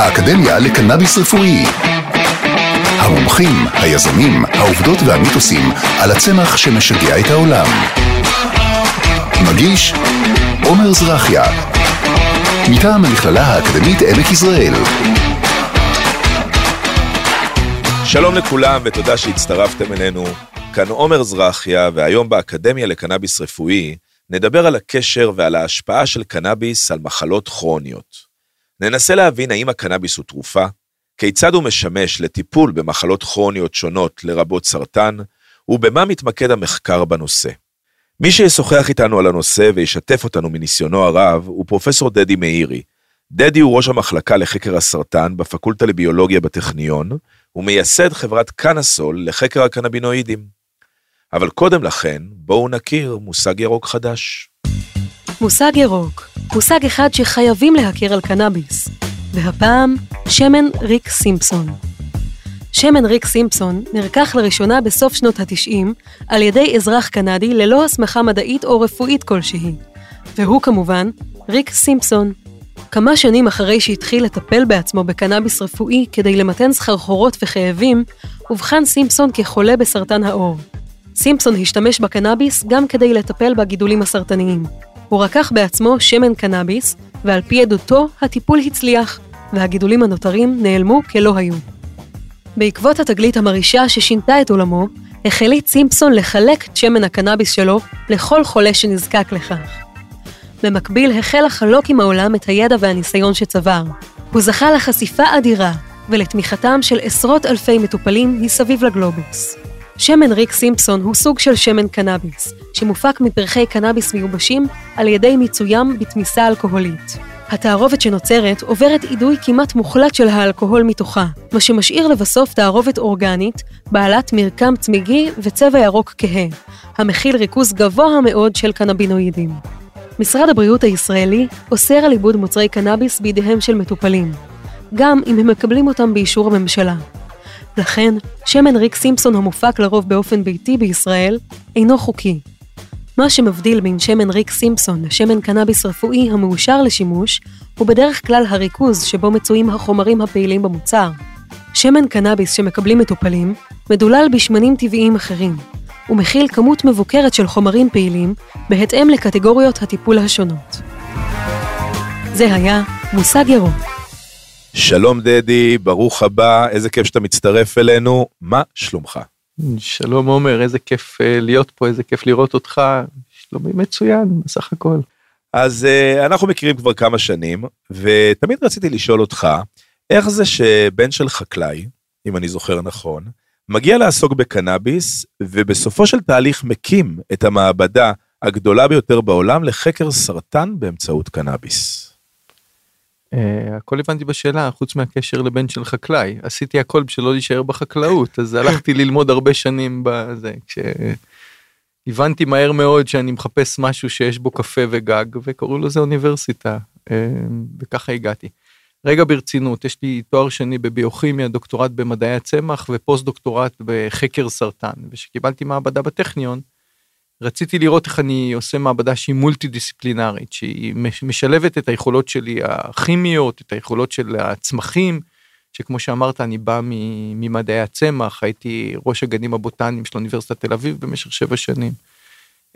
האקדמיה לקנאביס רפואי. המומחים, היזמים, העובדות והמיתוסים על הצמח שמשגע את העולם. מגיש עומר זרחיה מטעם המכללה האקדמית עמק יזרעאל שלום לכולם ותודה שהצטרפתם אלינו. כאן עומר זרחיה, והיום באקדמיה לקנאביס רפואי נדבר על הקשר ועל ההשפעה של קנאביס על מחלות כרוניות. ננסה להבין האם הקנאביס הוא תרופה, כיצד הוא משמש לטיפול במחלות כרוניות שונות לרבות סרטן, ובמה מתמקד המחקר בנושא. מי שישוחח איתנו על הנושא וישתף אותנו מניסיונו הרב הוא פרופסור דדי מאירי. דדי הוא ראש המחלקה לחקר הסרטן בפקולטה לביולוגיה בטכניון, ומייסד חברת קנאסול לחקר הקנבינואידים. אבל קודם לכן, בואו נכיר מושג ירוק חדש. מושג ירוק, מושג אחד שחייבים להכיר על קנאביס, והפעם שמן ריק סימפסון. שמן ריק סימפסון נרקח לראשונה בסוף שנות ה-90 על ידי אזרח קנדי ללא הסמכה מדעית או רפואית כלשהי, והוא כמובן ריק סימפסון. כמה שנים אחרי שהתחיל לטפל בעצמו בקנאביס רפואי כדי למתן סחרחורות וכאבים, אובחן סימפסון כחולה בסרטן העור. סימפסון השתמש בקנאביס גם כדי לטפל בגידולים הסרטניים. הוא רקח בעצמו שמן קנאביס, ועל פי עדותו הטיפול הצליח, והגידולים הנותרים נעלמו כלא היו. בעקבות התגלית המרעישה ששינתה את עולמו, החליט סימפסון לחלק את שמן הקנאביס שלו לכל חולה שנזקק לכך. במקביל החל לחלוק עם העולם את הידע והניסיון שצבר. הוא זכה לחשיפה אדירה ולתמיכתם של עשרות אלפי מטופלים מסביב לגלובוס. שמן ריק סימפסון הוא סוג של שמן קנאביס, שמופק מפרחי קנאביס מיובשים על ידי מיצוים בתמיסה אלכוהולית. התערובת שנוצרת עוברת אידוי כמעט מוחלט של האלכוהול מתוכה, מה שמשאיר לבסוף תערובת אורגנית, בעלת מרקם צמיגי וצבע ירוק כהה, המכיל ריכוז גבוה מאוד של קנבינואידים. משרד הבריאות הישראלי אוסר על עיבוד מוצרי קנאביס בידיהם של מטופלים, גם אם הם מקבלים אותם באישור הממשלה. לכן, שמן ריק סימפסון המופק לרוב באופן ביתי בישראל, אינו חוקי. מה שמבדיל בין שמן ריק סימפסון לשמן קנאביס רפואי המאושר לשימוש, הוא בדרך כלל הריכוז שבו מצויים החומרים הפעילים במוצר. שמן קנאביס שמקבלים מטופלים, מדולל בשמנים טבעיים אחרים, ומכיל כמות מבוקרת של חומרים פעילים, בהתאם לקטגוריות הטיפול השונות. זה היה מושג ירוק. שלום דדי, ברוך הבא, איזה כיף שאתה מצטרף אלינו, מה שלומך? שלום עומר, איזה כיף אה, להיות פה, איזה כיף לראות אותך, שלומי מצוין בסך הכל. אז uh, אנחנו מכירים כבר כמה שנים, ותמיד רציתי לשאול אותך, איך זה שבן של חקלאי, אם אני זוכר נכון, מגיע לעסוק בקנאביס, ובסופו של תהליך מקים את המעבדה הגדולה ביותר בעולם לחקר סרטן באמצעות קנאביס. Uh, הכל הבנתי בשאלה חוץ מהקשר לבן של חקלאי עשיתי הכל בשביל לא להישאר בחקלאות אז הלכתי ללמוד הרבה שנים בזה כשהבנתי מהר מאוד שאני מחפש משהו שיש בו קפה וגג וקראו לזה אוניברסיטה uh, וככה הגעתי. רגע ברצינות יש לי תואר שני בביוכימיה דוקטורט במדעי הצמח ופוסט דוקטורט בחקר סרטן ושקיבלתי מעבדה בטכניון. רציתי לראות איך אני עושה מעבדה שהיא מולטי דיסציפלינרית, שהיא משלבת את היכולות שלי הכימיות, את היכולות של הצמחים, שכמו שאמרת אני בא ממדעי הצמח, הייתי ראש הגנים הבוטניים של אוניברסיטת תל אביב במשך שבע שנים.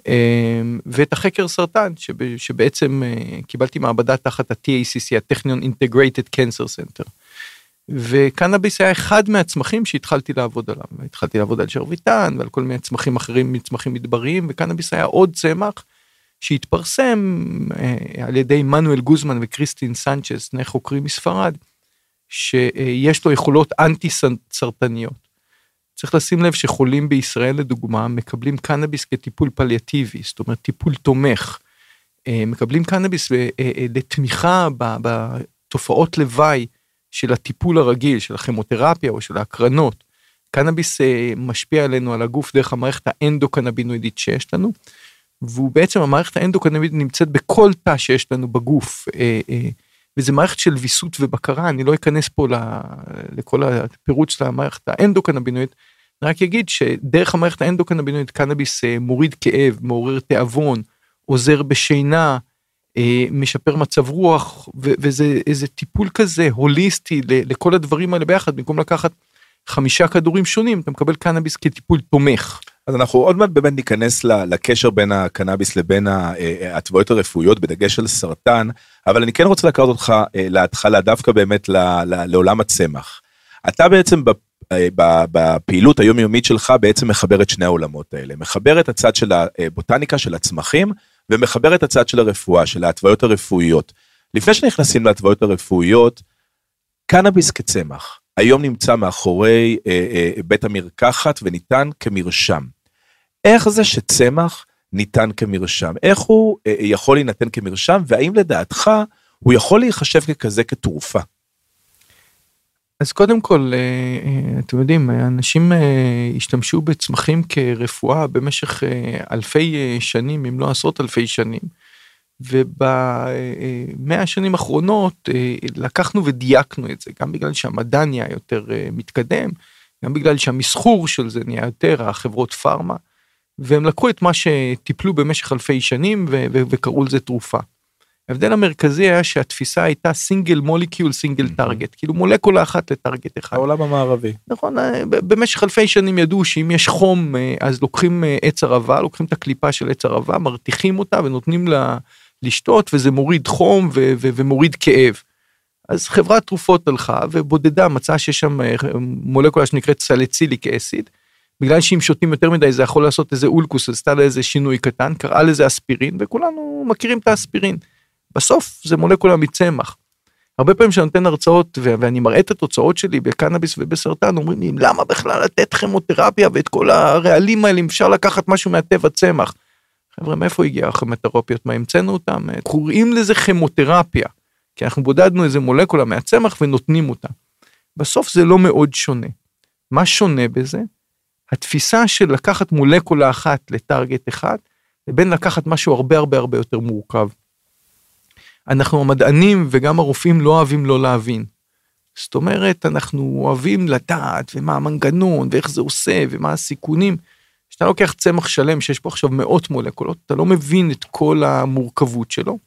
אמ, ואת החקר סרטן שבעצם אה, קיבלתי מעבדה תחת ה-TICC, ה Technion Integrated Cancer Center. וקנאביס היה אחד מהצמחים שהתחלתי לעבוד עליו. התחלתי לעבוד על שרביטן ועל כל מיני צמחים אחרים מצמחים מדבריים וקנאביס היה עוד צמח שהתפרסם אה, על ידי מנואל גוזמן וקריסטין סנצ'ס, שני חוקרים מספרד, שיש לו יכולות אנטי סרטניות. צריך לשים לב שחולים בישראל לדוגמה מקבלים קנאביס כטיפול פליאטיבי, זאת אומרת טיפול תומך. אה, מקבלים קנאביס אה, לתמיכה בתופעות לוואי של הטיפול הרגיל, של הכימותרפיה או של ההקרנות. קנאביס אה, משפיע עלינו על הגוף דרך המערכת האנדוקנבינואידית שיש לנו, והוא בעצם המערכת האנדוקנבינואידית נמצאת בכל תא שיש לנו בגוף, אה, אה, וזה מערכת של ויסות ובקרה, אני לא אכנס פה לכל הפירוט של המערכת האנדוקנבינואידית, אני רק אגיד שדרך המערכת האנדוקנבינואידית קנאביס מוריד כאב, מעורר תיאבון, עוזר בשינה, משפר מצב רוח, וזה איזה טיפול כזה הוליסטי לכל הדברים האלה ביחד, במקום לקחת חמישה כדורים שונים, אתה מקבל קנאביס כטיפול תומך. אז אנחנו עוד מעט באמת ניכנס לקשר בין הקנאביס לבין ה- אה, ההתוויות הרפואיות בדגש על סרטן, אבל אני כן רוצה לקחת אותך אה, להתחלה דווקא באמת לעולם הצמח. אתה בעצם אה, בפעילות היומיומית שלך בעצם מחבר את שני העולמות האלה, מחבר את הצד של הבוטניקה של הצמחים ומחבר את הצד של הרפואה, של ההתוויות הרפואיות. לפני שנכנסים להתוויות הרפואיות, קנאביס כצמח, היום נמצא מאחורי אה, אה, בית המרקחת וניתן כמרשם. איך זה שצמח ניתן כמרשם? איך הוא אה, יכול להינתן כמרשם, והאם לדעתך הוא יכול להיחשב ככזה כתרופה? אז קודם כל, אה, אה, אתם יודעים, אנשים אה, השתמשו בצמחים כרפואה במשך אלפי שנים, אם לא עשרות אלפי שנים. ובמאה השנים האחרונות לקחנו ודייקנו את זה, גם בגלל שהמדע נהיה יותר מתקדם, גם בגלל שהמסחור של זה נהיה יותר, החברות פארמה, והם לקחו את מה שטיפלו במשך אלפי שנים וקראו לזה תרופה. ההבדל המרכזי היה שהתפיסה הייתה סינגל מוליקיול סינגל טארגט, כאילו מולקולה אחת לטארגט אחד. העולם המערבי. נכון, אה, במשך אלפי שנים ידעו שאם יש חום אה, אז לוקחים אה, עץ ערבה, לוקחים את הקליפה של עץ ערבה, מרתיחים אותה ונותנים לה לשתות וזה מוריד חום ו- ו- ומוריד כאב. אז חברת תרופות הלכה ובודדה מצאה שיש שם מולקולה שנקראת סלציליק אסיד. בגלל שאם שותים יותר מדי זה יכול לעשות איזה אולקוס, עשתה לה איזה שינוי קטן, קראה לזה אספירין וכולנו מכירים את האספירין. בסוף זה מולקולה מצמח. הרבה פעמים כשאני נותן הרצאות ואני מראה את התוצאות שלי בקנאביס ובסרטן, אומרים לי, למה בכלל לתת כימותרפיה ואת כל הרעלים האלה, אם אפשר לקחת משהו מהטבע צמח. חבר'ה, מאיפה הגיעה הכימותרפיות? מה, המצאנו אותם? קוראים לזה כימותרפיה, כי אנחנו בודדנו איזה מולקולה מהצמח ונותנים אותה. בסוף זה לא מאוד שונה. מה שונה בזה? התפיסה של לקחת מולקולה אחת לטארגט אחד, לבין לקחת משהו הרבה הרבה הרבה יותר מורכב. אנחנו המדענים וגם הרופאים לא אוהבים לא להבין. זאת אומרת, אנחנו אוהבים לדעת ומה המנגנון ואיך זה עושה ומה הסיכונים. כשאתה לוקח צמח שלם שיש פה עכשיו מאות מולקולות, אתה לא מבין את כל המורכבות שלו.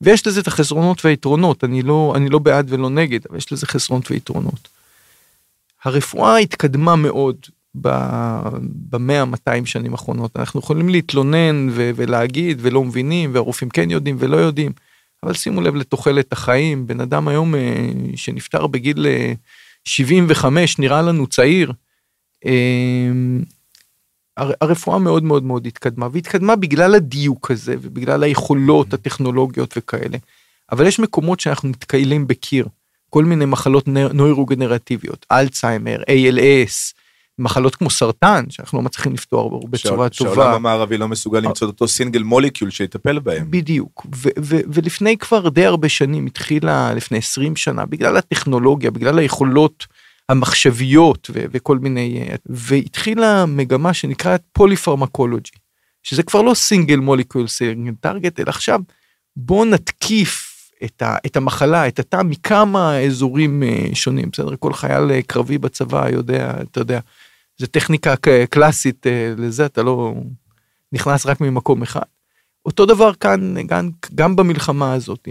ויש לזה את החסרונות והיתרונות, אני לא, אני לא בעד ולא נגד, אבל יש לזה חסרונות ויתרונות. הרפואה התקדמה מאוד במאה, 200 שנים האחרונות. אנחנו יכולים להתלונן ולהגיד ולא מבינים, והרופאים כן יודעים ולא יודעים. אבל שימו לב לתוחלת החיים, בן אדם היום אה, שנפטר בגיל אה, 75 נראה לנו צעיר. אה, הר- הרפואה מאוד מאוד מאוד התקדמה, והתקדמה בגלל הדיוק הזה ובגלל היכולות הטכנולוגיות וכאלה. אבל יש מקומות שאנחנו מתקהלים בקיר, כל מיני מחלות נוירוגנרטיביות, אלצהיימר, ALS, מחלות כמו סרטן, שאנחנו לא מצליחים לפתור בצורה שהעולם טובה. המערבי לא מסוגל למצוא את אותו סינגל מוליקיול שיטפל בהם. בדיוק, ו- ו- ולפני כבר די הרבה שנים, התחילה לפני 20 שנה, בגלל הטכנולוגיה, בגלל היכולות המחשביות ו- וכל מיני, אה, והתחילה מגמה שנקראת פוליפרמקולוגי, שזה כבר לא סינגל מוליקול סינגל טארגט, אלא עכשיו בוא נתקיף את, ה- את המחלה, את התא מכמה אזורים אה, שונים, בסדר? כל חייל אה, קרבי בצבא יודע, אתה יודע, זו טכניקה קלאסית אה, לזה, אתה לא נכנס רק ממקום אחד. אותו דבר כאן, גם, גם במלחמה הזאת.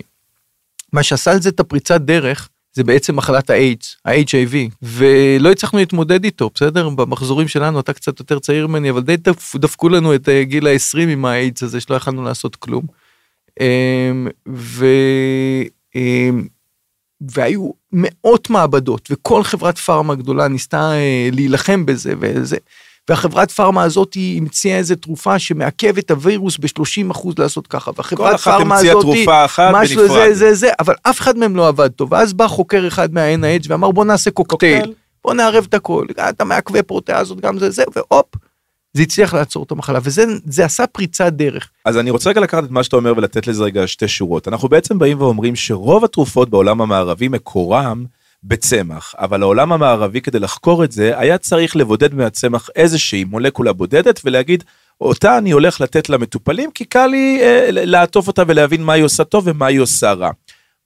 מה שעשה על זה את הפריצת דרך, זה בעצם מחלת האיידס, ה-HIV, ולא הצלחנו להתמודד איתו, בסדר? במחזורים שלנו, אתה קצת יותר צעיר ממני, אבל די דפ, דפקו לנו את אה, גיל ה-20 עם האיידס הזה, שלא יכלנו לעשות כלום. אמ, ו... והיו מאות מעבדות, וכל חברת פארמה גדולה ניסתה אה, להילחם בזה, וזה. והחברת פארמה הזאת היא המציאה איזה תרופה שמעכבת את הווירוס ב-30 אחוז לעשות ככה, כל והחברת אחת פארמה המציאה הזאת, תרופה אחת משהו בנפרד. זה זה זה, אבל אף אחד מהם לא עבד טוב, ואז בא חוקר אחד מה-NIH ואמר בוא נעשה קוקטייל, קוקטייל. בוא נערב את הכל, אתה מעכבי פרוטאזות גם זה זה, והופ, זה הצליח לעצור את המחלה, וזה זה עשה פריצת דרך. אז אני רוצה רגע לקחת את מה שאתה אומר ולתת לזה רגע שתי שורות. אנחנו בעצם באים ואומרים שרוב התרופות בעולם המערבי מקורם בצמח, אבל העולם המערבי כדי לחקור את זה היה צריך לבודד מהצמח איזושהי מולקולה בודדת ולהגיד אותה אני הולך לתת למטופלים כי קל לי אה, לעטוף אותה ולהבין מה היא עושה טוב ומה היא עושה רע.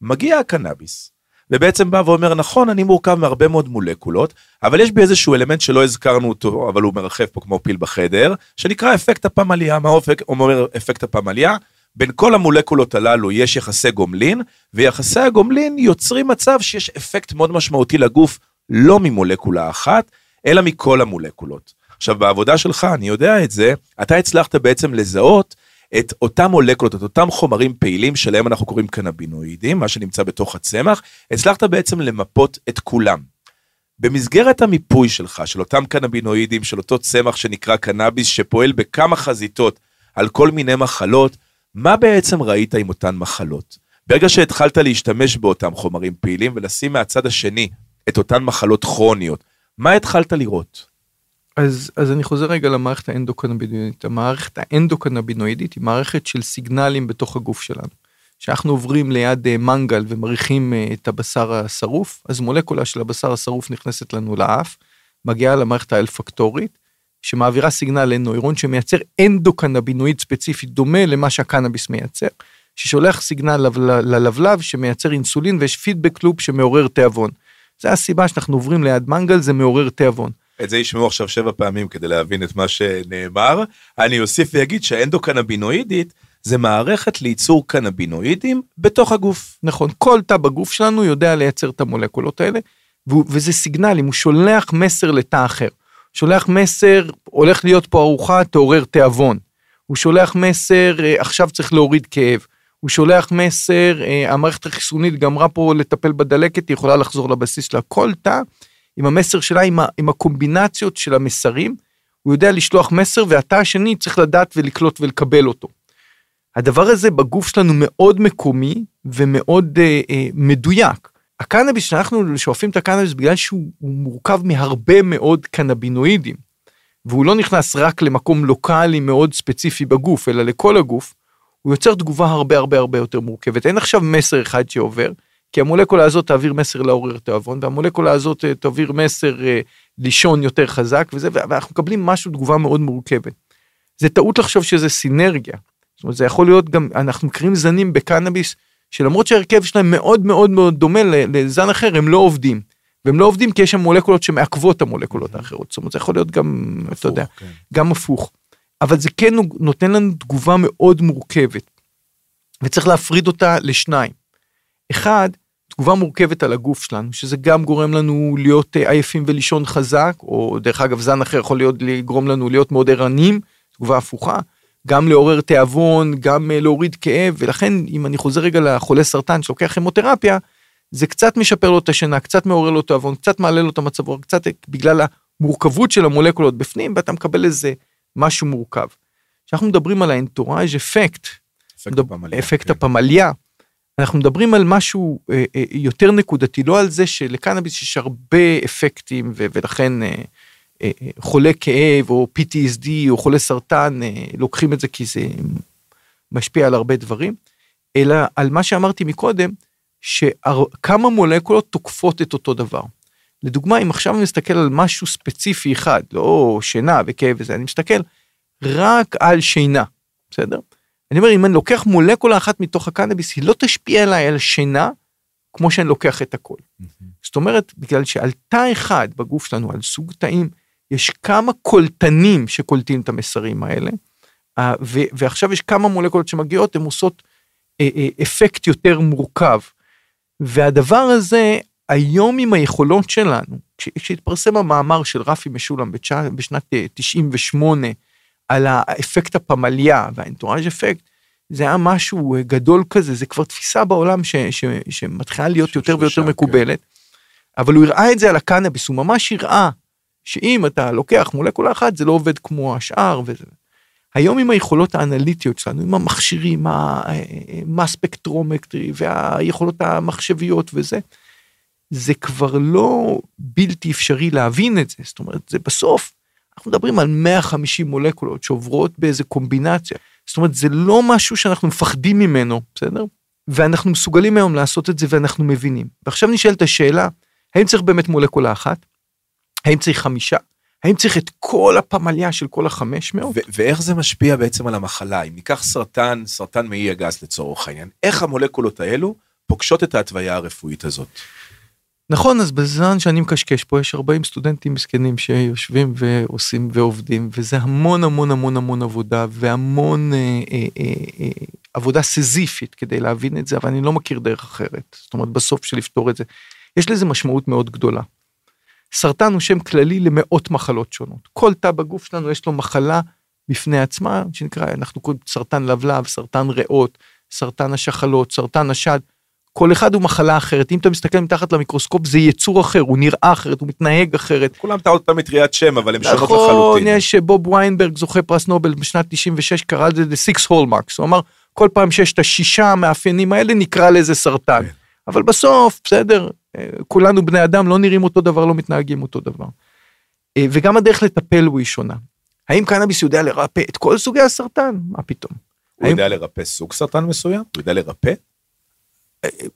מגיע הקנאביס. ובעצם בא ואומר נכון אני מורכב מהרבה מאוד מולקולות אבל יש בי איזשהו אלמנט שלא הזכרנו אותו אבל הוא מרחב פה כמו פיל בחדר שנקרא אפקט הפמליה מה אופק אומר אפקט הפמליה בין כל המולקולות הללו יש יחסי גומלין, ויחסי הגומלין יוצרים מצב שיש אפקט מאוד משמעותי לגוף, לא ממולקולה אחת, אלא מכל המולקולות. עכשיו, בעבודה שלך, אני יודע את זה, אתה הצלחת בעצם לזהות את אותם מולקולות, את אותם חומרים פעילים שלהם אנחנו קוראים קנבינואידים, מה שנמצא בתוך הצמח, הצלחת בעצם למפות את כולם. במסגרת המיפוי שלך, של אותם קנבינואידים, של אותו צמח שנקרא קנאביס, שפועל בכמה חזיתות על כל מיני מחלות, מה בעצם ראית עם אותן מחלות? ברגע שהתחלת להשתמש באותם חומרים פעילים ולשים מהצד השני את אותן מחלות כרוניות, מה התחלת לראות? אז, אז אני חוזר רגע למערכת האנדוקנבינואידית. המערכת האנדוקנבינואידית היא מערכת של סיגנלים בתוך הגוף שלנו. כשאנחנו עוברים ליד אה, מנגל ומריחים אה, את הבשר השרוף, אז מולקולה של הבשר השרוף נכנסת לנו לאף, מגיעה למערכת האלפקטורית, שמעבירה סיגנל לנוירון שמייצר אנדוקנבינואיד ספציפי דומה למה שהקנאביס מייצר, ששולח סיגנל ללבלב שמייצר אינסולין ויש פידבק לופ שמעורר תיאבון. זה הסיבה שאנחנו עוברים ליד מנגל זה מעורר תיאבון. את זה ישמעו עכשיו שבע פעמים כדי להבין את מה שנאמר. אני אוסיף ואגיד שהאנדוקנבינואידית זה מערכת לייצור קנבינואידים בתוך הגוף. נכון, כל תא בגוף שלנו יודע לייצר את המולקולות האלה, וזה סיגנלים, הוא שולח מסר לתא אחר. שולח מסר, הולך להיות פה ארוחה, תעורר תיאבון. הוא שולח מסר, אה, עכשיו צריך להוריד כאב. הוא שולח מסר, אה, המערכת החיסונית גמרה פה לטפל בדלקת, היא יכולה לחזור לבסיס שלה. כל תא עם המסר שלה, עם, ה, עם הקומבינציות של המסרים, הוא יודע לשלוח מסר, והתא השני צריך לדעת ולקלוט ולקבל אותו. הדבר הזה בגוף שלנו מאוד מקומי ומאוד אה, אה, מדויק. הקנאביס, שאנחנו שואפים את הקנאביס בגלל שהוא מורכב מהרבה מאוד קנבינואידים, והוא לא נכנס רק למקום לוקאלי מאוד ספציפי בגוף, אלא לכל הגוף, הוא יוצר תגובה הרבה הרבה הרבה יותר מורכבת. אין עכשיו מסר אחד שעובר, כי המולקולה הזאת תעביר מסר לעורר תיאבון, והמולקולה הזאת אה, תעביר מסר אה, לישון יותר חזק, וזה, ואנחנו מקבלים משהו, תגובה מאוד מורכבת. זה טעות לחשוב שזה סינרגיה. זאת אומרת, זה יכול להיות גם, אנחנו מכירים זנים בקנאביס, שלמרות שההרכב שלהם מאוד מאוד מאוד דומה לזן אחר, הם לא עובדים. והם לא עובדים כי יש שם מולקולות שמעכבות את המולקולות האחרות. זאת אומרת, זה יכול להיות גם, הפוך, אתה יודע, כן. גם הפוך. אבל זה כן נותן לנו תגובה מאוד מורכבת. וצריך להפריד אותה לשניים. אחד, תגובה מורכבת על הגוף שלנו, שזה גם גורם לנו להיות אה, עייפים ולישון חזק, או דרך אגב זן אחר יכול להיות לגרום לנו להיות מאוד ערניים, תגובה הפוכה, גם לעורר תיאבון, גם אה, להוריד כאב, ולכן אם אני חוזר רגע לחולה סרטן שלוקח כימותרפיה, זה קצת משפר לו את השינה, קצת מעורר לו תיאבון, קצת מעלה לו את המצב רוח, קצת בגלל המורכבות של המולקולות בפנים, ואתה מקבל איזה משהו מורכב. כשאנחנו מדברים על האנטוראז' אפקט, אפקט, הפמליה, אפקט כן. הפמליה, אנחנו מדברים על משהו אה, אה, יותר נקודתי, לא על זה שלקנאביס יש הרבה אפקטים ו- ולכן אה, אה, אה חולה כאב או PTSD או חולה סרטן אה, לוקחים את זה כי זה משפיע על הרבה דברים, אלא על מה שאמרתי מקודם, שכמה מולקולות תוקפות את אותו דבר. לדוגמה, אם עכשיו אני מסתכל על משהו ספציפי אחד, לא שינה וכאב וזה, אני מסתכל רק על שינה, בסדר? אני אומר, אם אני לוקח מולקולה אחת מתוך הקנאביס, היא לא תשפיע עליי על שינה, כמו שאני לוקח את הכל. Mm-hmm. זאת אומרת, בגלל שעל תא אחד בגוף שלנו, על סוג תאים, יש כמה קולטנים שקולטים את המסרים האלה, אה, ועכשיו יש כמה מולקולות שמגיעות, הן עושות אה, אה, אפקט יותר מורכב. והדבר הזה, היום עם היכולות שלנו, כשהתפרסם המאמר של רפי משולם בשנת 98, על האפקט הפמליה והאנטוראז' אפקט, זה היה משהו גדול כזה, זה כבר תפיסה בעולם ש, ש, שמתחילה להיות יותר ויותר כן. מקובלת. אבל הוא הראה את זה על הקנאביס, הוא ממש הראה שאם אתה לוקח מולקולה אחת זה לא עובד כמו השאר וזה. היום עם היכולות האנליטיות שלנו, עם המכשירים, מה ספקטרומטרי והיכולות המחשביות וזה, זה כבר לא בלתי אפשרי להבין את זה. זאת אומרת, זה בסוף אנחנו מדברים על 150 מולקולות שעוברות באיזה קומבינציה. זאת אומרת, זה לא משהו שאנחנו מפחדים ממנו, בסדר? ואנחנו מסוגלים היום לעשות את זה ואנחנו מבינים. ועכשיו נשאלת השאלה, האם צריך באמת מולקולה אחת? האם צריך חמישה? האם צריך את כל הפמליה של כל החמש מאות? ואיך זה משפיע בעצם על המחלה? אם ניקח סרטן, סרטן מעי הגס לצורך העניין, איך המולקולות האלו פוגשות את ההתוויה הרפואית הזאת? נכון, אז בזמן שאני מקשקש פה יש 40 סטודנטים מסכנים שיושבים ועושים ועובדים, וזה המון המון המון המון עבודה והמון אה, אה, אה, אה, עבודה סזיפית כדי להבין את זה, אבל אני לא מכיר דרך אחרת. זאת אומרת, בסוף של לפתור את זה. יש לזה משמעות מאוד גדולה. סרטן הוא שם כללי למאות מחלות שונות. כל תא בגוף שלנו יש לו מחלה בפני עצמה, שנקרא, אנחנו קוראים סרטן לבלב, סרטן ריאות, סרטן השחלות, סרטן השד. כל אחד הוא מחלה אחרת. אם אתה מסתכל מתחת למיקרוסקופ זה יצור אחר, הוא נראה אחרת, הוא מתנהג אחרת. כולם טעות פעם מטריית שם, אבל הם שונות נכון, לחלוטין. יש בוב ויינברג, זוכה פרס נובל בשנת 96, קרא לזה The Six Hallmarks. הוא אמר, כל פעם שיש את השישה המאפיינים האלה, נקרא לזה סרטן. כן. אבל בסוף, בסדר, אה, כולנו בני אדם, לא נראים אותו דבר, לא מתנהגים אותו דבר. אה, וגם הדרך לטפל הוא היא שונה. האם קנאביס יודע לרפא את כל סוגי הסרטן? מה פתאום? הוא יודע לרפא סוג סרטן מסוים? הוא יודע לרפא?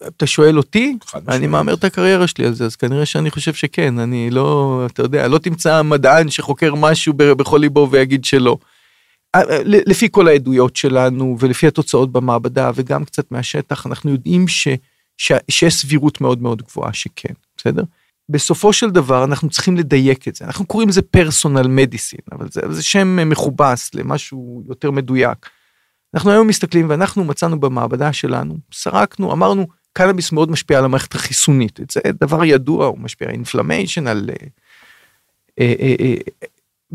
אתה שואל אותי? אני מהמר את הקריירה שלי על זה, אז כנראה שאני חושב שכן, אני לא, אתה יודע, לא תמצא מדען שחוקר משהו בכל ליבו ויגיד שלא. אה, אה, לפי כל העדויות שלנו ולפי התוצאות במעבדה וגם קצת מהשטח, אנחנו יודעים ש, ש, שיש סבירות מאוד מאוד גבוהה שכן, בסדר? בסופו של דבר אנחנו צריכים לדייק את זה, אנחנו קוראים לזה פרסונל מדיסין, אבל זה, זה שם מכובס למשהו יותר מדויק. אנחנו היום מסתכלים ואנחנו מצאנו במעבדה שלנו, סרקנו, אמרנו, קנאביס מאוד משפיע על המערכת החיסונית, זה דבר ידוע, הוא משפיע על אינפלמיישן, על... אה, אה, אה,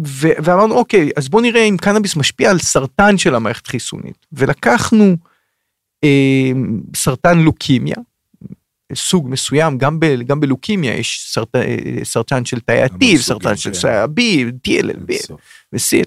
ו- ואמרנו, אוקיי, אז בוא נראה אם קנאביס משפיע על סרטן של המערכת החיסונית. ולקחנו אה, סרטן לוקימיה, סוג מסוים, גם, ב, גם בלוקימיה יש סרט, אה, סרטן של תאי הטיב, סרטן של. תאי ה-B, בסוף. וסיל.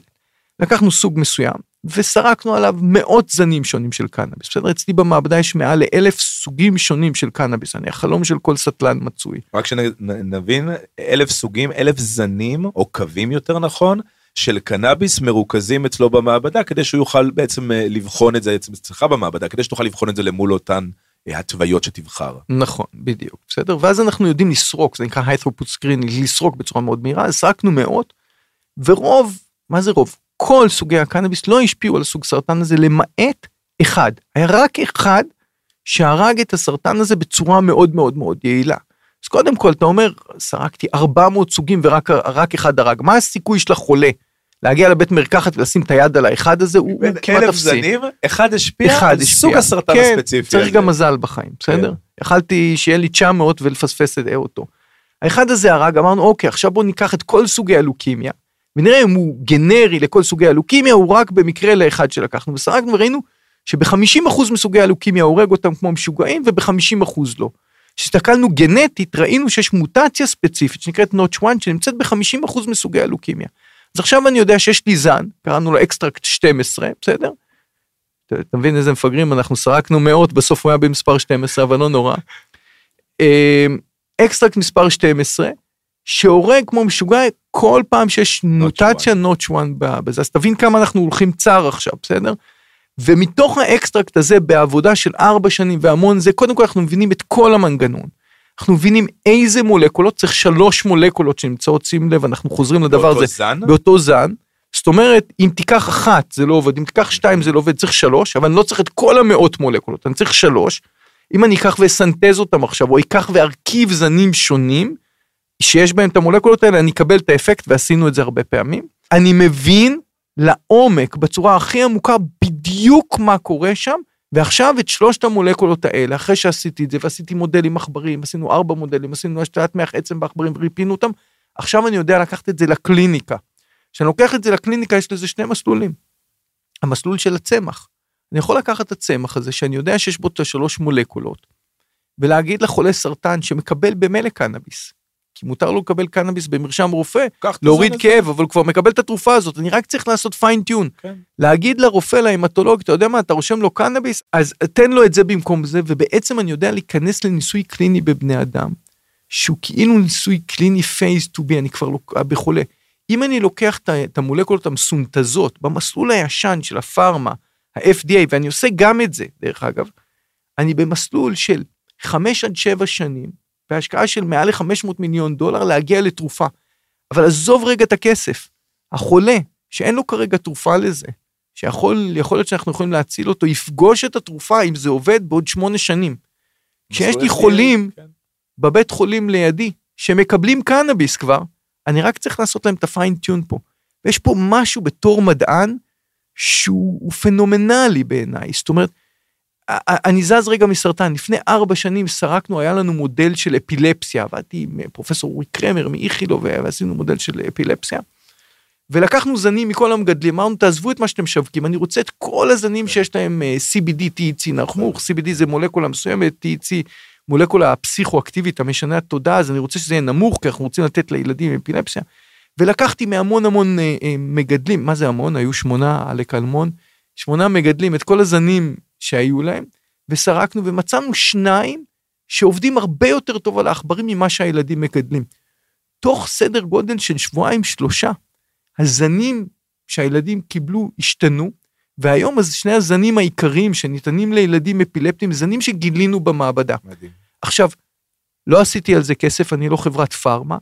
לקחנו סוג מסוים וסרקנו עליו מאות זנים שונים של קנאביס. בסדר, אצלי במעבדה יש מעל לאלף סוגים שונים של קנאביס, אני החלום של כל סטלן מצוי. רק שנבין, אלף סוגים, אלף זנים, או קווים יותר נכון, של קנאביס מרוכזים אצלו במעבדה, כדי שהוא יוכל בעצם אה, לבחון את זה אצלך במעבדה, כדי שתוכל לבחון את זה למול אותן אה, התוויות שתבחר. נכון, בדיוק, בסדר? ואז אנחנו יודעים לסרוק, זה נקרא throughput screening, לסרוק בצורה מאוד מהירה, אז סרקנו מאות, ורוב, מה זה רוב? כל סוגי הקנאביס לא השפיעו על הסוג סרטן הזה למעט אחד. היה רק אחד שהרג את הסרטן הזה בצורה מאוד מאוד מאוד יעילה. אז קודם כל אתה אומר, סרקתי 400 סוגים ורק רק אחד הרג, מה הסיכוי של החולה להגיע לבית מרקחת ולשים את היד על האחד הזה? הוא, כמעט אפסי. זנים, אחד השפיע אחד על השפיע. סוג הסרטן כן, הספציפי. צריך הזה. גם מזל בחיים, בסדר? כן. יכלתי שיהיה לי 900 ולפספס את אותו. האחד הזה הרג, אמרנו, אוקיי, עכשיו בואו ניקח את כל סוגי הלוקימיה, ונראה אם הוא גנרי לכל סוגי הלוקימיה, הוא רק במקרה לאחד שלקחנו. וסרקנו וראינו שב-50% מסוגי הלוקימיה הורג אותם כמו משוגעים, וב-50% לא. כשהסתכלנו גנטית, ראינו שיש מוטציה ספציפית שנקראת נוטש 1, שנמצאת ב-50% מסוגי הלוקימיה. אז עכשיו אני יודע שיש לי זן, קראנו לו extract 12, בסדר? אתה מבין איזה מפגרים, אנחנו סרקנו מאות, בסוף הוא היה במספר 12, אבל לא נורא. אה, extract מספר 12, שהורג כמו משוגע כל פעם שיש מוטציה Notch 1 בזה, אז תבין כמה אנחנו הולכים צר עכשיו, בסדר? ומתוך ה extract הזה בעבודה של ארבע שנים והמון זה, קודם כל אנחנו מבינים את כל המנגנון. אנחנו מבינים איזה מולקולות, צריך שלוש מולקולות שנמצאות, שים לב, אנחנו חוזרים לדבר באותו הזה. זן? באותו זן. זאת אומרת, אם תיקח אחת זה לא עובד, אם תיקח שתיים זה לא עובד, צריך שלוש, אבל אני לא צריך את כל המאות מולקולות, אני צריך שלוש. אם אני אקח ואסנטז אותם עכשיו, או אקח וארכיב זנים שונים, שיש בהם את המולקולות האלה, אני אקבל את האפקט, ועשינו את זה הרבה פעמים. אני מבין לעומק, בצורה הכי עמוקה, בדיוק מה קורה שם, ועכשיו את שלושת המולקולות האלה, אחרי שעשיתי את זה, ועשיתי מודלים עכברים, עשינו ארבע מודלים, עשינו השתלת מח עצם בעכברים וריפינו אותם, עכשיו אני יודע לקחת את זה לקליניקה. כשאני לוקח את זה לקליניקה, יש לזה שני מסלולים. המסלול של הצמח. אני יכול לקחת את הצמח הזה, שאני יודע שיש בו את השלוש מולקולות, ולהגיד לחולה סרטן שמקבל במילא קנאביס, כי מותר לו לקבל קנאביס במרשם רופא, להוריד כאב, אבל הוא כבר מקבל את התרופה הזאת, אני רק צריך לעשות פיינטיון. כן. להגיד לרופא, להמטולוג, אתה יודע מה, אתה רושם לו קנאביס, אז תן לו את זה במקום זה, ובעצם אני יודע להיכנס לניסוי קליני בבני אדם, שהוא כאילו ניסוי קליני phase two B, אני כבר לא בחולה. אם אני לוקח את המולקולות המסונתזות במסלול הישן של הפארמה, ה-FDA, ואני עושה גם את זה, דרך אגב, אני במסלול של 5 עד 7 שנים, בהשקעה של מעל ל-500 מיליון דולר להגיע לתרופה. אבל עזוב רגע את הכסף. החולה, שאין לו כרגע תרופה לזה, שיכול יכול להיות שאנחנו יכולים להציל אותו, יפגוש את התרופה, אם זה עובד, בעוד שמונה שנים. כשיש לי חולים כן. בבית חולים לידי, שמקבלים קנאביס כבר, אני רק צריך לעשות להם את הפיינטיון פה. ויש פה משהו בתור מדען שהוא הוא פנומנלי בעיניי. זאת אומרת, אני זז רגע מסרטן, לפני ארבע שנים סרקנו, היה לנו מודל של אפילפסיה, עבדתי עם פרופסור אורי קרמר מאיכילו ועשינו מודל של אפילפסיה. ולקחנו זנים מכל המגדלים, אמרנו תעזבו את מה שאתם משווקים, אני רוצה את כל הזנים שיש להם אה, CBD, TEC נרמוך, CBD זה מולקולה מסוימת, TEC מולקולה הפסיכואקטיבית המשנה התודעה, אז אני רוצה שזה יהיה נמוך, כי אנחנו רוצים לתת לילדים אפילפסיה. ולקחתי מהמון המון אה, אה, מגדלים, מה זה המון? היו שמונה עלק אלמון, שמונה מגדלים את כל הזנים שהיו להם, וסרקנו ומצאנו שניים שעובדים הרבה יותר טוב על העכברים ממה שהילדים מגדלים. תוך סדר גודל של שבועיים שלושה, הזנים שהילדים קיבלו השתנו, והיום אז שני הזנים העיקריים שניתנים לילדים אפילפטיים, זנים שגילינו במעבדה. מדהים. עכשיו, לא עשיתי על זה כסף, אני לא חברת פארמה,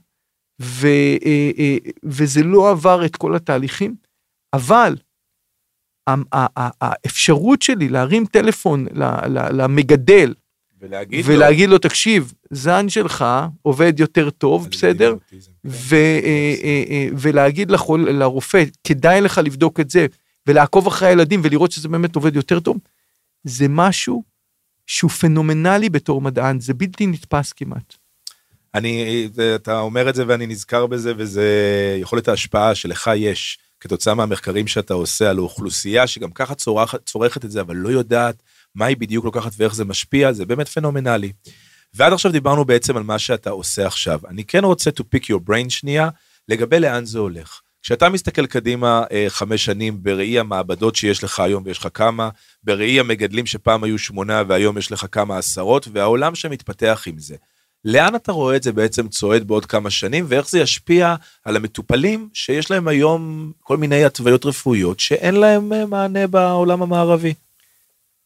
ו, אה, אה, וזה לא עבר את כל התהליכים, אבל האפשרות שלי להרים טלפון למגדל, ולהגיד, ולהגיד לו, לו, תקשיב, זן שלך עובד יותר טוב, בסדר? כן. ו, אה, אה, ולהגיד לחול, לרופא, כדאי לך לבדוק את זה, ולעקוב אחרי הילדים ולראות שזה באמת עובד יותר טוב, זה משהו שהוא פנומנלי בתור מדען, זה בלתי נתפס כמעט. אני, אתה אומר את זה ואני נזכר בזה, וזה יכולת ההשפעה שלך יש. כתוצאה מהמחקרים שאתה עושה על האוכלוסייה שגם ככה צורכת, צורכת את זה, אבל לא יודעת מה היא בדיוק לוקחת ואיך זה משפיע, זה באמת פנומנלי. ועד עכשיו דיברנו בעצם על מה שאתה עושה עכשיו. אני כן רוצה to pick your brain שנייה לגבי לאן זה הולך. כשאתה מסתכל קדימה אה, חמש שנים בראי המעבדות שיש לך היום ויש לך כמה, בראי המגדלים שפעם היו שמונה והיום יש לך כמה עשרות, והעולם שמתפתח עם זה. לאן אתה רואה את זה בעצם צועד בעוד כמה שנים, ואיך זה ישפיע על המטופלים שיש להם היום כל מיני התוויות רפואיות שאין להם אה, מענה בעולם המערבי?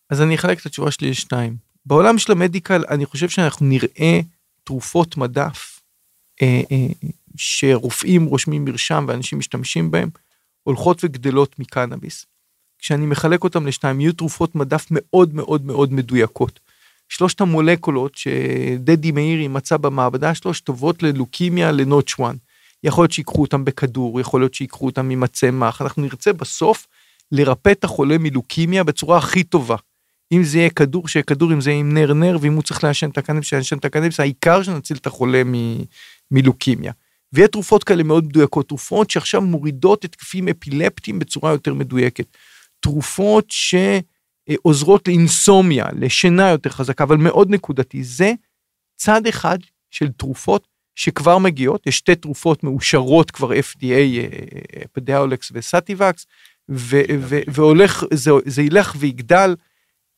אז אני אחלק את התשובה שלי לשניים. בעולם של המדיקל אני חושב שאנחנו נראה תרופות מדף אה, אה, שרופאים רושמים מרשם ואנשים משתמשים בהם, הולכות וגדלות מקנאביס. כשאני מחלק אותם לשניים, יהיו תרופות מדף מאוד מאוד מאוד מדויקות. שלושת המולקולות שדדי מאירי מצא במעבדה שלו שטובות ללוקימיה לנוטש 1. יכול להיות שיקחו אותם בכדור, יכול להיות שיקחו אותם עם הצמח, אנחנו נרצה בסוף לרפא את החולה מלוקימיה בצורה הכי טובה. אם זה יהיה כדור, שיהיה כדור, אם זה יהיה עם נר נר, ואם הוא צריך לעשן את הקנאביס, שיעשן את הקנאביס, העיקר שנציל את החולה מ- מלוקימיה. ויהיה תרופות כאלה מאוד מדויקות, תרופות שעכשיו מורידות התקפים אפילפטיים בצורה יותר מדויקת. תרופות ש... אה, עוזרות לאינסומיה, לשינה יותר חזקה, אבל מאוד נקודתי. זה צד אחד של תרופות שכבר מגיעות, יש שתי תרופות מאושרות כבר FDA, פדיאולקס וסטיבקס, והולך, זה, זה ילך ויגדל.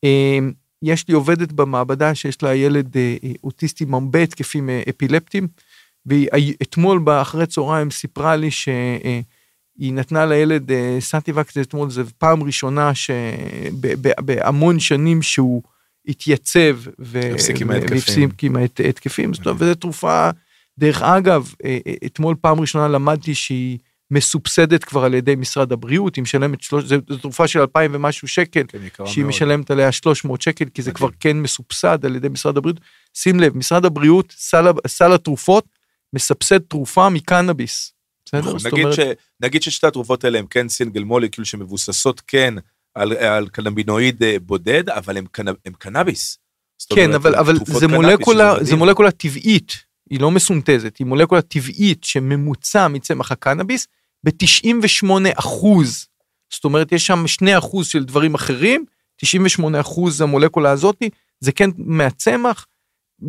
אה, יש לי עובדת במעבדה שיש לה ילד אה, אוטיסטי עם הרבה התקפים אפילפטיים, ואתמול אחרי צהריים סיפרה לי ש... היא נתנה לילד אה, Sativex אתמול, זו פעם ראשונה שבהמון שנים שהוא התייצב והפסיק עם ההתקפים, וזו תרופה, דרך אגב, אה, אה, אתמול פעם ראשונה למדתי שהיא מסובסדת כבר על ידי משרד הבריאות, היא משלמת, זו תרופה של 2,000 ומשהו שקל, כן, שהיא מאוד. משלמת עליה 300 שקל, כי זה כבר כן מסובסד על ידי משרד הבריאות. שים לב, משרד הבריאות, סל, סל התרופות, מסבסד תרופה מקנאביס. בסדר? נכון, נגיד, אומרת... ש, נגיד ששתי התרופות האלה הם כן סינגל מולקיול שמבוססות כן על, על קנבינואיד אה, בודד, אבל הם, קנ, הם קנאביס. כן, אומרת, אבל, אבל זה, מולקולה, זה מולקולה טבעית, היא לא מסונתזת, היא מולקולה טבעית שממוצע מצמח הקנאביס ב-98 אחוז. זאת אומרת, יש שם 2 אחוז של דברים אחרים, 98 אחוז המולקולה הזאתי, זה כן מהצמח,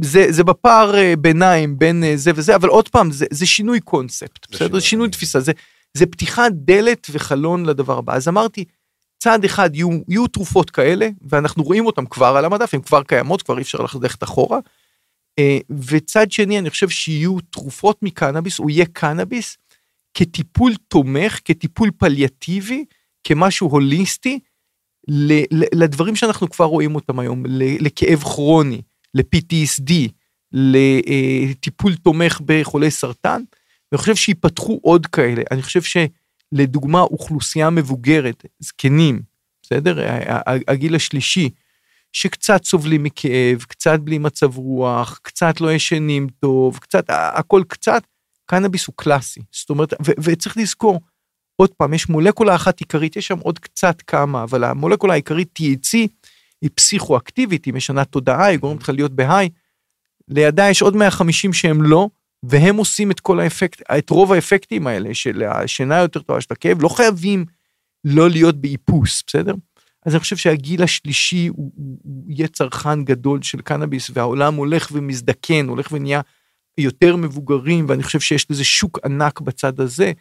זה, זה בפער אה, ביניים בין אה, זה וזה, אבל עוד פעם, זה, זה שינוי קונספט, זה בסדר? שינוי, שינוי תפיסה, זה, זה פתיחת דלת וחלון לדבר הבא. אז אמרתי, צעד אחד יהיו, יהיו תרופות כאלה, ואנחנו רואים אותן כבר על המדף, הן כבר קיימות, כבר אי אפשר ללכת אחורה. אה, וצד שני, אני חושב שיהיו תרופות מקנאביס, הוא יהיה קנאביס כטיפול תומך, כטיפול פליאטיבי, כמשהו הוליסטי, לדברים שאנחנו כבר רואים אותם היום, לכאב כרוני, ל-PTSD, לטיפול תומך בחולי סרטן, ואני חושב שיפתחו עוד כאלה. אני חושב שלדוגמה אוכלוסייה מבוגרת, זקנים, בסדר? הגיל השלישי, שקצת סובלים מכאב, קצת בלי מצב רוח, קצת לא ישנים טוב, קצת, הכל קצת, קנאביס הוא קלאסי. זאת אומרת, וצריך לזכור, עוד פעם, יש מולקולה אחת עיקרית, יש שם עוד קצת כמה, אבל המולקולה העיקרית THC, היא פסיכואקטיבית, היא משנה תודעה, היא גורמת לך להיות בהיי. לידה יש עוד 150 שהם לא, והם עושים את כל האפקט, את רוב האפקטים האלה של השינה יותר טובה, של הכאב, לא חייבים לא להיות באיפוס, בסדר? אז אני חושב שהגיל השלישי הוא, הוא, הוא יהיה צרכן גדול של קנאביס, והעולם הולך ומזדקן, הולך ונהיה יותר מבוגרים, ואני חושב שיש לזה שוק ענק בצד הזה,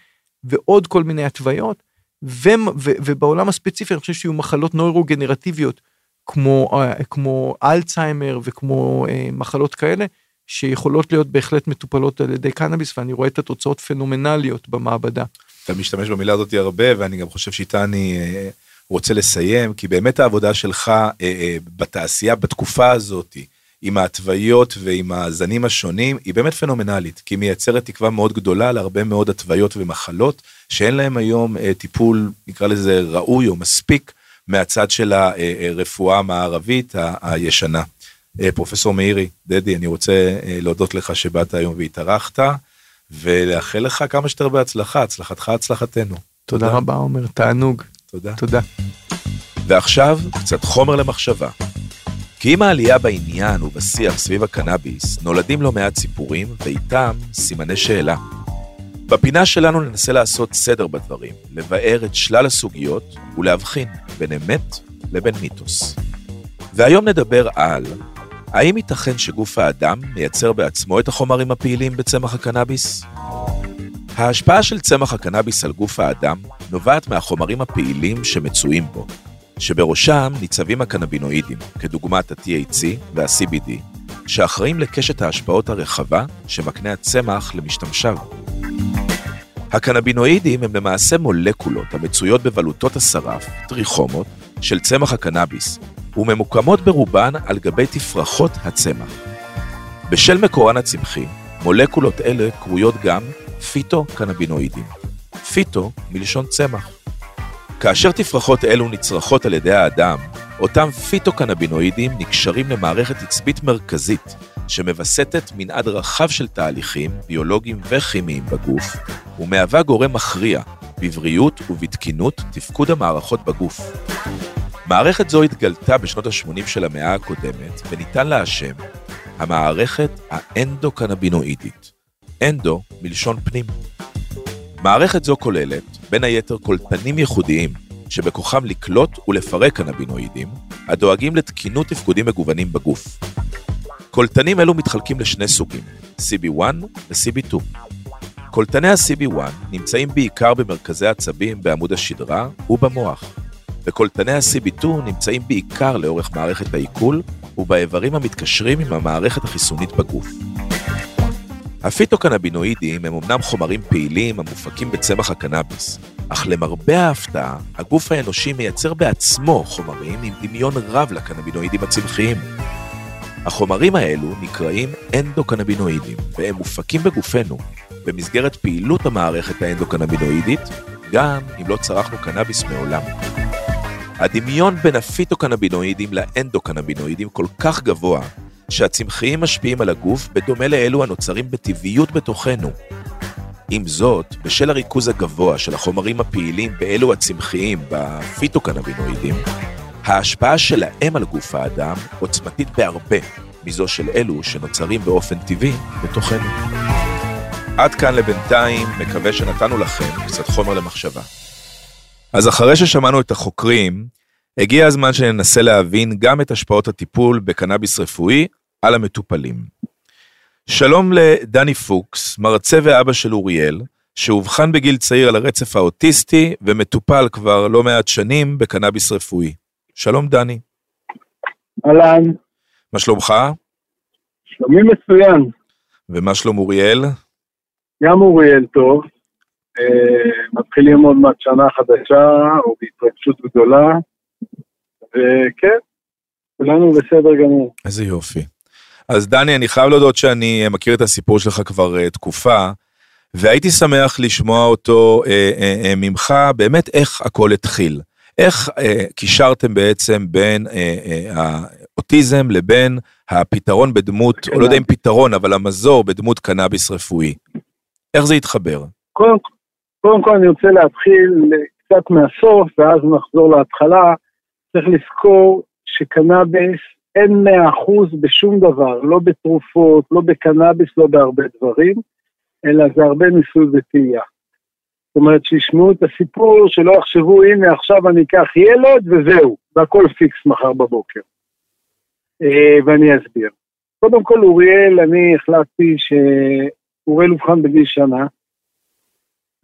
ועוד כל מיני התוויות, ו, ו, ובעולם הספציפי אני חושב שיהיו מחלות נוירוגנרטיביות, כמו, אה, כמו אלצהיימר וכמו אה, מחלות כאלה, שיכולות להיות בהחלט מטופלות על ידי קנאביס, ואני רואה את התוצאות פנומנליות במעבדה. אתה משתמש במילה הזאת הרבה, ואני גם חושב שאיתה אני אה, רוצה לסיים, כי באמת העבודה שלך בתעשייה בתקופה הזאת, עם ההתוויות ועם הזנים השונים, היא באמת פנומנלית, כי היא מייצרת תקווה מאוד גדולה להרבה מאוד התוויות ומחלות, שאין להם היום טיפול, נקרא לזה ראוי או מספיק, מהצד של הרפואה המערבית הישנה. פרופסור מאירי, דדי, אני רוצה להודות לך שבאת היום והתארחת, ולאחל לך כמה שיותר בהצלחה, הצלחתך הצלחתנו. תודה, תודה רבה עומר, תענוג. תודה. תודה. ועכשיו קצת חומר למחשבה. כי עם העלייה בעניין ובשיח סביב הקנאביס, נולדים לא מעט סיפורים, ואיתם סימני שאלה. בפינה שלנו ננסה לעשות סדר בדברים, לבאר את שלל הסוגיות ולהבחין בין אמת לבין מיתוס. והיום נדבר על האם ייתכן שגוף האדם מייצר בעצמו את החומרים הפעילים בצמח הקנאביס? ההשפעה של צמח הקנאביס על גוף האדם נובעת מהחומרים הפעילים שמצויים בו, שבראשם ניצבים הקנבינואידים, כדוגמת ה-THC וה-CBD, שאחראים לקשת ההשפעות הרחבה שמקנה הצמח למשתמשיו. הקנבינואידים הם למעשה מולקולות המצויות בבלוטות השרף, טריכומות, של צמח הקנאביס, וממוקמות ברובן על גבי תפרחות הצמח. בשל מקורן הצמחי, מולקולות אלה קרויות גם פיטו-קנבינואידים. פיטו מלשון צמח. כאשר תפרחות אלו נצרכות על ידי האדם, אותם פיטוקנבינואידים נקשרים למערכת עצבית מרכזית, שמווסתת מנעד רחב של תהליכים ביולוגיים וכימיים בגוף, ומהווה גורם מכריע בבריאות ובתקינות תפקוד המערכות בגוף. מערכת זו התגלתה בשנות ה-80 של המאה הקודמת, וניתן לה השם המערכת האנדוקנבינואידית. אנדו מלשון פנים. מערכת זו כוללת, בין היתר, קולטנים ייחודיים, שבכוחם לקלוט ולפרק קנבינואידים, הדואגים לתקינות תפקודים מגוונים בגוף. קולטנים אלו מתחלקים לשני סוגים, CB1 ו-CB2. קולטני ה-CB1 נמצאים בעיקר במרכזי עצבים בעמוד השדרה ובמוח, וקולטני ה-CB2 נמצאים בעיקר לאורך מערכת העיכול ובאיברים המתקשרים עם המערכת החיסונית בגוף. הפיטוקנבינואידים הם אמנם חומרים פעילים המופקים בצמח הקנאביס, אך למרבה ההפתעה, הגוף האנושי מייצר בעצמו חומרים עם דמיון רב לקנבינואידים הצמחיים. החומרים האלו נקראים אנדוקנבינואידים, והם מופקים בגופנו במסגרת פעילות המערכת האנדוקנבינואידית, גם אם לא צרכנו קנאביס מעולם. הדמיון בין הפיטוקנבינואידים לאנדוקנבינואידים כל כך גבוה, שהצמחיים משפיעים על הגוף בדומה לאלו הנוצרים בטבעיות בתוכנו. עם זאת, בשל הריכוז הגבוה של החומרים הפעילים באלו הצמחיים בפיטוקנבינואידים, ההשפעה שלהם על גוף האדם עוצמתית בהרבה מזו של אלו שנוצרים באופן טבעי בתוכנו. עד כאן לבינתיים, מקווה שנתנו לכם קצת חומר למחשבה. אז אחרי ששמענו את החוקרים, הגיע הזמן שננסה להבין גם את השפעות הטיפול בקנאביס רפואי על המטופלים. שלום לדני פוקס, מרצה ואבא של אוריאל, שאובחן בגיל צעיר על הרצף האוטיסטי ומטופל כבר לא מעט שנים בקנאביס רפואי. שלום דני. אהלן. מה שלומך? שלומי מצוין. ומה שלום אוריאל? גם אוריאל טוב. אה, מתחילים עוד מעט שנה חדשה, או בהתרגשות גדולה, וכן, כולנו בסדר גמור. איזה יופי. אז דני, אני חייב להודות שאני מכיר את הסיפור שלך כבר uh, תקופה, והייתי שמח לשמוע אותו uh, uh, uh, ממך, באמת איך הכל התחיל. איך uh, קישרתם בעצם בין uh, uh, האוטיזם לבין הפתרון בדמות, או לא יודע אם פתרון, אבל המזור בדמות קנאביס רפואי. איך זה התחבר? קודם, קודם כל אני רוצה להתחיל קצת מהסוף, ואז נחזור להתחלה. צריך לזכור שקנאביס אין מאה אחוז בשום דבר, לא בתרופות, לא בקנאביס, לא בהרבה דברים, אלא זה הרבה ניסוי וטעייה. זאת אומרת, שישמעו את הסיפור, שלא יחשבו, הנה עכשיו אני אקח ילד וזהו, והכל פיקס מחר בבוקר. אה, ואני אסביר. קודם כל, אוריאל, אני החלטתי שאוריאל אובחן בגיל שנה,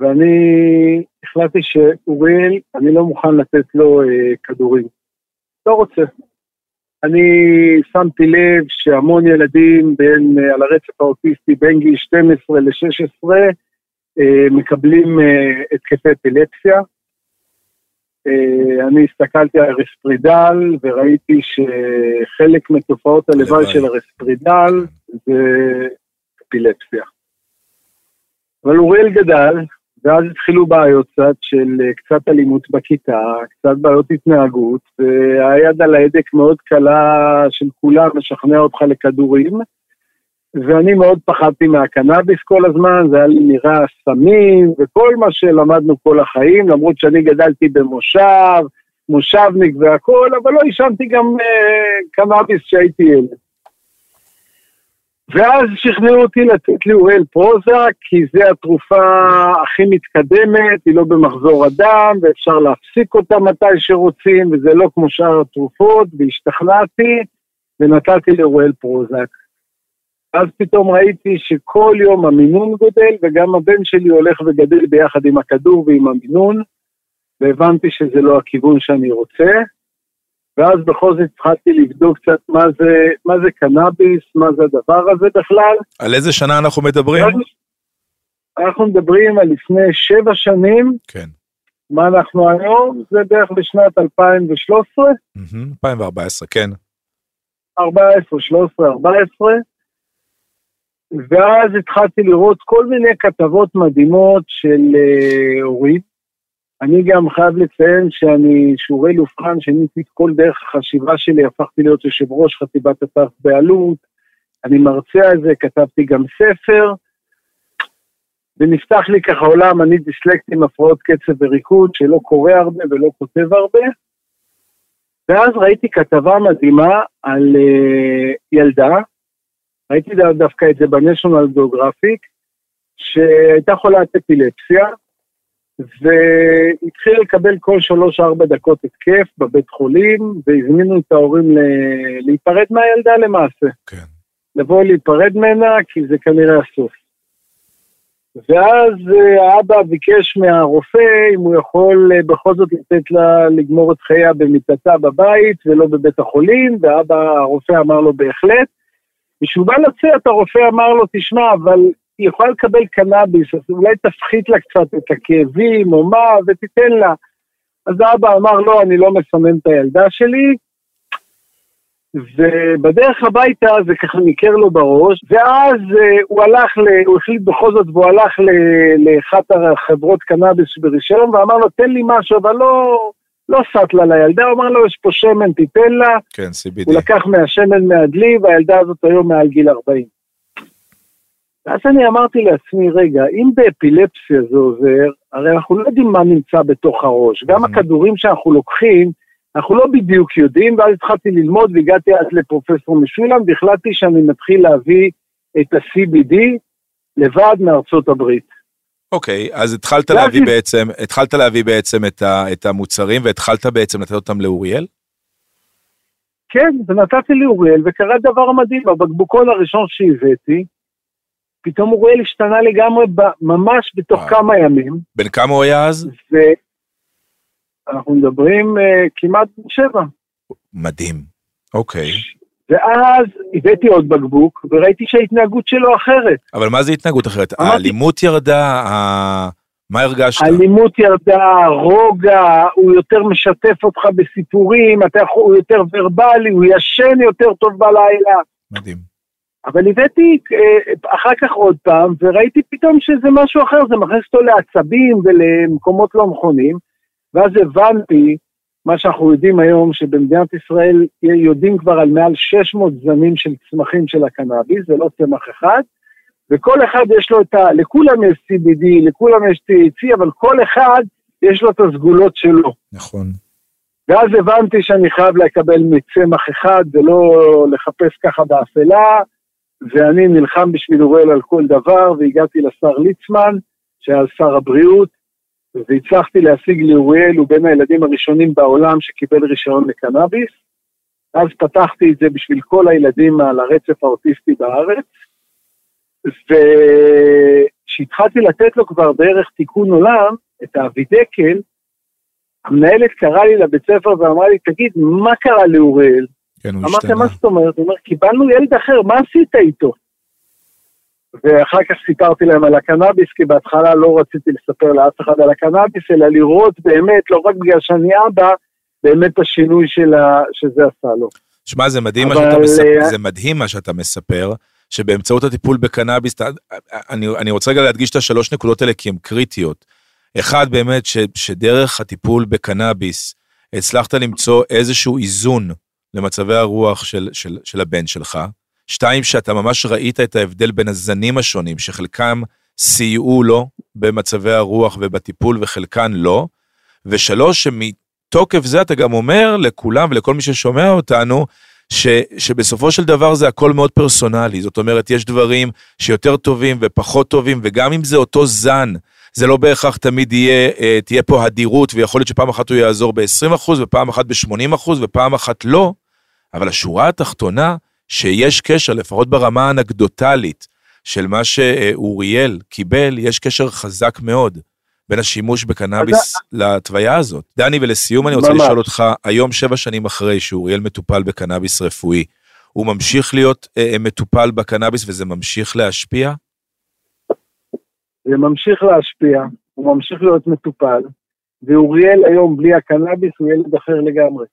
ואני החלטתי שאוריאל, אני לא מוכן לתת לו אה, כדורים. לא רוצה. אני שמתי לב שהמון ילדים בין, אה, על הרצף האוטיסטי בין גיל 12 ל-16 אה, מקבלים אה, התקפי אפילפסיה. אני הסתכלתי על הרספרידל וראיתי שחלק מתופעות הלוואי. של הרספרידל זה אפילפסיה. אבל אוריאל גדל, ואז התחילו בעיות קצת של אה, קצת אלימות בכיתה, קצת בעיות התנהגות, והיד על ההדק מאוד קלה של כולם לשכנע אותך לכדורים. ואני מאוד פחדתי מהקנאביס כל הזמן, זה היה לי נראה סמים וכל מה שלמדנו כל החיים, למרות שאני גדלתי במושב, מושבניק והכול, אבל לא עישנתי גם אה, קנאביס כשהייתי ילד. ואז שכנעו אותי לתת לי אוראל פרוזק, כי זה התרופה הכי מתקדמת, היא לא במחזור הדם, ואפשר להפסיק אותה מתי שרוצים, וזה לא כמו שאר התרופות, והשתכנעתי, ונתתי לאוראל פרוזק. אז פתאום ראיתי שכל יום המינון גודל, וגם הבן שלי הולך וגדל ביחד עם הכדור ועם המינון, והבנתי שזה לא הכיוון שאני רוצה. ואז בכל זאת התחלתי לבדוק קצת מה זה, מה זה קנאביס, מה זה הדבר הזה בכלל. על איזה שנה אנחנו מדברים? אנחנו מדברים על לפני שבע שנים, כן. מה אנחנו היום? זה בערך בשנת 2013, מהמם, 2014, כן. 14, 13, 14, ואז התחלתי לראות כל מיני כתבות מדהימות של אה, אורית. אני גם חייב לציין שאני, שאוראל אובחן, שיניתי את כל דרך החשיבה שלי, הפכתי להיות יושב ראש חטיבת הת"ת בעלות, אני מרצה על זה, כתבתי גם ספר, ונפתח לי ככה עולם, אני דיסלקטי עם הפרעות קצב וריקוד, שלא קורא הרבה ולא כותב הרבה, ואז ראיתי כתבה מדהימה על uh, ילדה, ראיתי דו- דווקא את זה בניישונל גיאוגרפיק, שהייתה חולת אפילפסיה, והתחילה לקבל כל שלוש-ארבע דקות התקף בבית חולים, והזמינו את ההורים ל- להיפרד מהילדה למעשה. כן. לבוא להיפרד ממנה, כי זה כנראה הסוף. ואז אה, האבא ביקש מהרופא אם הוא יכול אה, בכל זאת לתת לה לגמור את חייה במיטתה בבית ולא בבית החולים, ואבא, הרופא אמר לו בהחלט. כשהוא בא לצאת, הרופא אמר לו, תשמע, אבל היא יכולה לקבל קנאביס, אז אולי תפחית לה קצת את הכאבים או מה, ותיתן לה. אז האבא אמר, לא, אני לא מסמן את הילדה שלי, ובדרך הביתה זה ככה ניקר לו בראש, ואז אה, הוא הלך, ל, הוא החליט בכל זאת, והוא הלך ל, לאחת החברות קנאביס ברישיון, ואמר לו, תן לי משהו, אבל לא, לא סטלה לילדה, הוא אמר לו, יש פה שמן, תיתן לה, כן, CBD. הוא לקח מהשמן מהדלי, והילדה הזאת היום מעל גיל 40. ואז אני אמרתי לעצמי, רגע, אם באפילפסיה זה עוזר, הרי אנחנו לא יודעים מה נמצא בתוך הראש. גם Mhm. הכדורים שאנחנו לוקחים, אנחנו לא בדיוק יודעים, ואז התחלתי ללמוד והגעתי אז לפרופסור משולם, והחלטתי שאני מתחיל להביא את ה-CBD לבד מארצות הברית. אוקיי, אז התחלת להביא בעצם, התחלת להביא בעצם את ה- את המוצרים, והתחלת בעצם לתת אותם לאוריאל? כן, ונתתי לאוריאל, וקרה דבר מדהים, בבקבוקון הראשון שהבאתי, פתאום אוריאל השתנה לגמרי ממש בתוך וואו. כמה ימים, בן כמה הוא היה אז? ואנחנו מדברים uh, כמעט בן שבע. מדהים. אוקיי. ואז הבאתי עוד בקבוק, וראיתי שההתנהגות שלו אחרת. אבל מה זה התנהגות אחרת? אמרתי- האלימות ירדה? ה- מה הרגשת? האלימות ירדה, רוגע, הוא יותר משתף אותך בסיפורים, אתה יכול, הוא יותר ורבלי, הוא ישן יותר טוב בלילה. מדהים. אבל הבאתי אה, אחר כך עוד פעם, וראיתי פתאום שזה משהו אחר, זה מכניס אותו לעצבים ולמקומות לא נכונים, ואז הבנתי, מה שאנחנו יודעים היום, שבמדינת ישראל יודעים כבר על מעל 600 זנים של צמחים של הקנאביס, זה לא צמח אחד, וכל אחד יש לו את ה... לכולם יש CBD, לכולם יש THC, אבל כל אחד יש לו את הסגולות שלו. נכון. ואז הבנתי שאני חייב לקבל מצמח אחד ולא לחפש ככה באפלה, ואני נלחם בשביל אוראל על כל דבר, והגעתי לשר ליצמן, שהיה שר הבריאות, והצלחתי להשיג לאוריאל, הוא בין הילדים הראשונים בעולם שקיבל רישיון לקנאביס. אז פתחתי את זה בשביל כל הילדים על הרצף האוטיסטי בארץ, וכשהתחלתי לתת לו כבר בערך תיקון עולם, את האבידקל, המנהלת קראה לי לבית ספר ואמרה לי, תגיד, מה קרה לאוריאל? כן, הוא אמרתי, השתנה. מה זאת אומרת? הוא אומר, קיבלנו ילד אחר, מה עשית איתו? ואחר כך סיפרתי להם על הקנאביס, כי בהתחלה לא רציתי לספר לאף אחד על הקנאביס, אלא לראות באמת, לא רק בגלל שאני אבא, באמת השינוי של ה... שזה עשה לו. שמע, זה מדהים מה אבל, מספר, אה, זה מדהים מה שאתה מספר, שבאמצעות הטיפול בקנאביס, אני, אני רוצה רגע להדגיש את השלוש נקודות האלה כי הן קריטיות. אחד, באמת, ש, שדרך הטיפול בקנאביס, הצלחת למצוא איזשהו איזון למצבי הרוח של, של, של הבן שלך. שתיים, שאתה ממש ראית את ההבדל בין הזנים השונים, שחלקם סייעו לו במצבי הרוח ובטיפול וחלקן לא. ושלוש, שמתוקף זה אתה גם אומר לכולם ולכל מי ששומע אותנו, ש, שבסופו של דבר זה הכל מאוד פרסונלי. זאת אומרת, יש דברים שיותר טובים ופחות טובים, וגם אם זה אותו זן, זה לא בהכרח תמיד יהיה, אה, תהיה פה הדירות, ויכול להיות שפעם אחת הוא יעזור ב-20% ופעם אחת ב-80% ופעם אחת לא, אבל השורה התחתונה, שיש קשר, לפחות ברמה האנקדוטלית, של מה שאוריאל קיבל, יש קשר חזק מאוד בין השימוש בקנאביס להתוויה הזאת. דני, ולסיום אני רוצה ממש. לשאול אותך, היום שבע שנים אחרי שאוריאל מטופל בקנאביס רפואי, הוא ממשיך להיות אה, מטופל בקנאביס וזה ממשיך להשפיע? זה ממשיך להשפיע, הוא ממשיך להיות מטופל, ואוריאל היום בלי הקנאביס הוא ילד אחר לגמרי,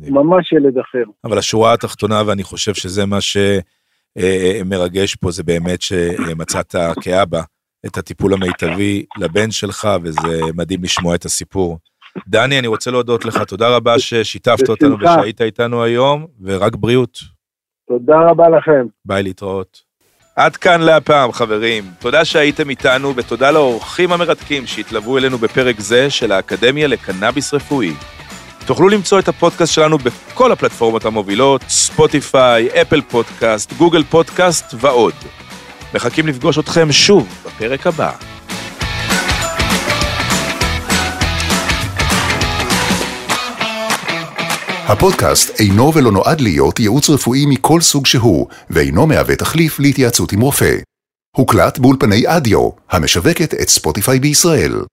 ממש ילד אחר. אבל השורה התחתונה, ואני חושב שזה מה שמרגש פה, זה באמת שמצאת כאבא את הטיפול המיטבי לבן שלך, וזה מדהים לשמוע את הסיפור. דני, אני רוצה להודות לך, תודה רבה ששיתפת אותנו. ושהיית איתנו היום, ורק בריאות. תודה רבה לכם. ביי להתראות. עד כאן להפעם, חברים. תודה שהייתם איתנו, ותודה לאורחים המרתקים שהתלוו אלינו בפרק זה של האקדמיה לקנאביס רפואי. תוכלו למצוא את הפודקאסט שלנו בכל הפלטפורמות המובילות, Spotify, Apple Podcast, Google Podcast ועוד. מחכים לפגוש אתכם שוב בפרק הבא. הפודקאסט אינו ולא נועד להיות ייעוץ רפואי מכל סוג שהוא, ואינו מהווה תחליף להתייעצות עם רופא. הוקלט באולפני אדיו, המשווקת את ספוטיפיי בישראל.